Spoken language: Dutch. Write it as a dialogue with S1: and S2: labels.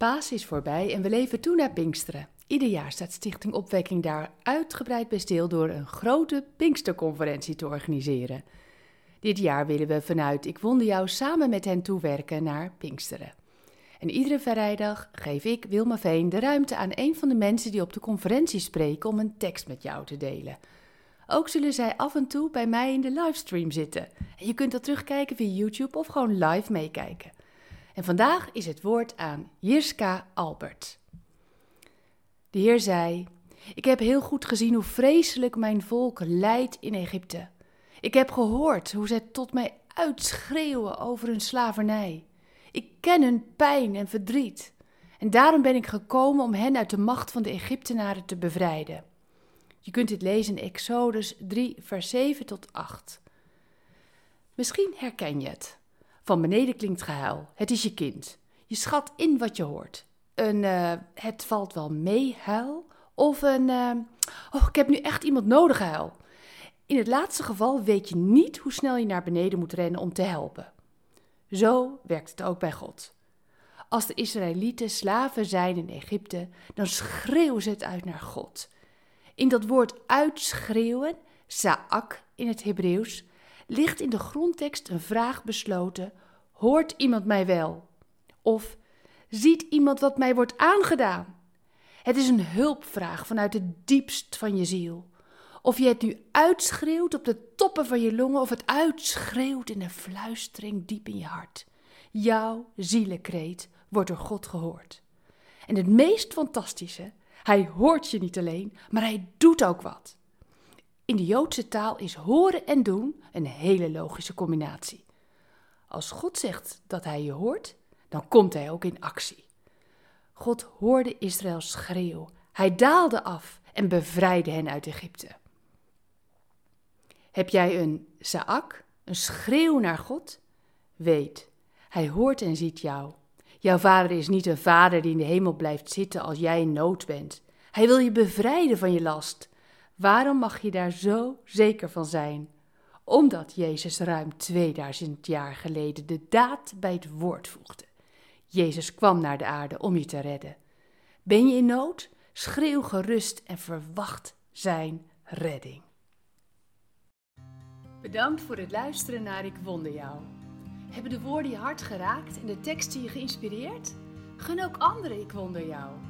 S1: Paas is voorbij en we leven toe naar Pinksteren. Ieder jaar staat Stichting Opwekking daar uitgebreid bij stil door een grote Pinksterconferentie te organiseren. Dit jaar willen we vanuit Ik Wonde Jou samen met hen toewerken naar Pinksteren. En iedere vrijdag geef ik, Wilma Veen, de ruimte aan een van de mensen die op de conferentie spreken om een tekst met jou te delen. Ook zullen zij af en toe bij mij in de livestream zitten. En je kunt dat terugkijken via YouTube of gewoon live meekijken. En vandaag is het woord aan Jirska Albert. De Heer zei: Ik heb heel goed gezien hoe vreselijk mijn volk lijdt in Egypte. Ik heb gehoord hoe zij tot mij uitschreeuwen over hun slavernij. Ik ken hun pijn en verdriet. En daarom ben ik gekomen om hen uit de macht van de Egyptenaren te bevrijden. Je kunt dit lezen in Exodus 3, vers 7 tot 8. Misschien herken je het. Van beneden klinkt gehuil. Het is je kind. Je schat in wat je hoort. Een uh, het valt wel mee huil. Of een uh, oh, ik heb nu echt iemand nodig huil. In het laatste geval weet je niet hoe snel je naar beneden moet rennen om te helpen. Zo werkt het ook bij God. Als de Israëlieten slaven zijn in Egypte, dan schreeuwen ze het uit naar God. In dat woord uitschreeuwen, sa'ak in het Hebreeuws, ligt in de grondtekst een vraag besloten: Hoort iemand mij wel? Of ziet iemand wat mij wordt aangedaan? Het is een hulpvraag vanuit het diepst van je ziel. Of je het nu uitschreeuwt op de toppen van je longen, of het uitschreeuwt in een fluistering diep in je hart. Jouw zielenkreet wordt door God gehoord. En het meest fantastische, hij hoort je niet alleen, maar hij doet ook wat. In de Joodse taal is horen en doen een hele logische combinatie. Als God zegt dat hij je hoort, dan komt hij ook in actie. God hoorde Israëls schreeuw. Hij daalde af en bevrijdde hen uit Egypte. Heb jij een saak, een schreeuw naar God? Weet, hij hoort en ziet jou. Jouw vader is niet een vader die in de hemel blijft zitten als jij in nood bent. Hij wil je bevrijden van je last. Waarom mag je daar zo zeker van zijn? Omdat Jezus ruim 2000 jaar geleden de daad bij het woord voegde. Jezus kwam naar de aarde om je te redden. Ben je in nood? Schreeuw gerust en verwacht zijn redding. Bedankt voor het luisteren naar Ik Wonder Jou. Hebben de woorden je hart geraakt en de teksten je geïnspireerd? Gun ook anderen Ik Wonder Jou.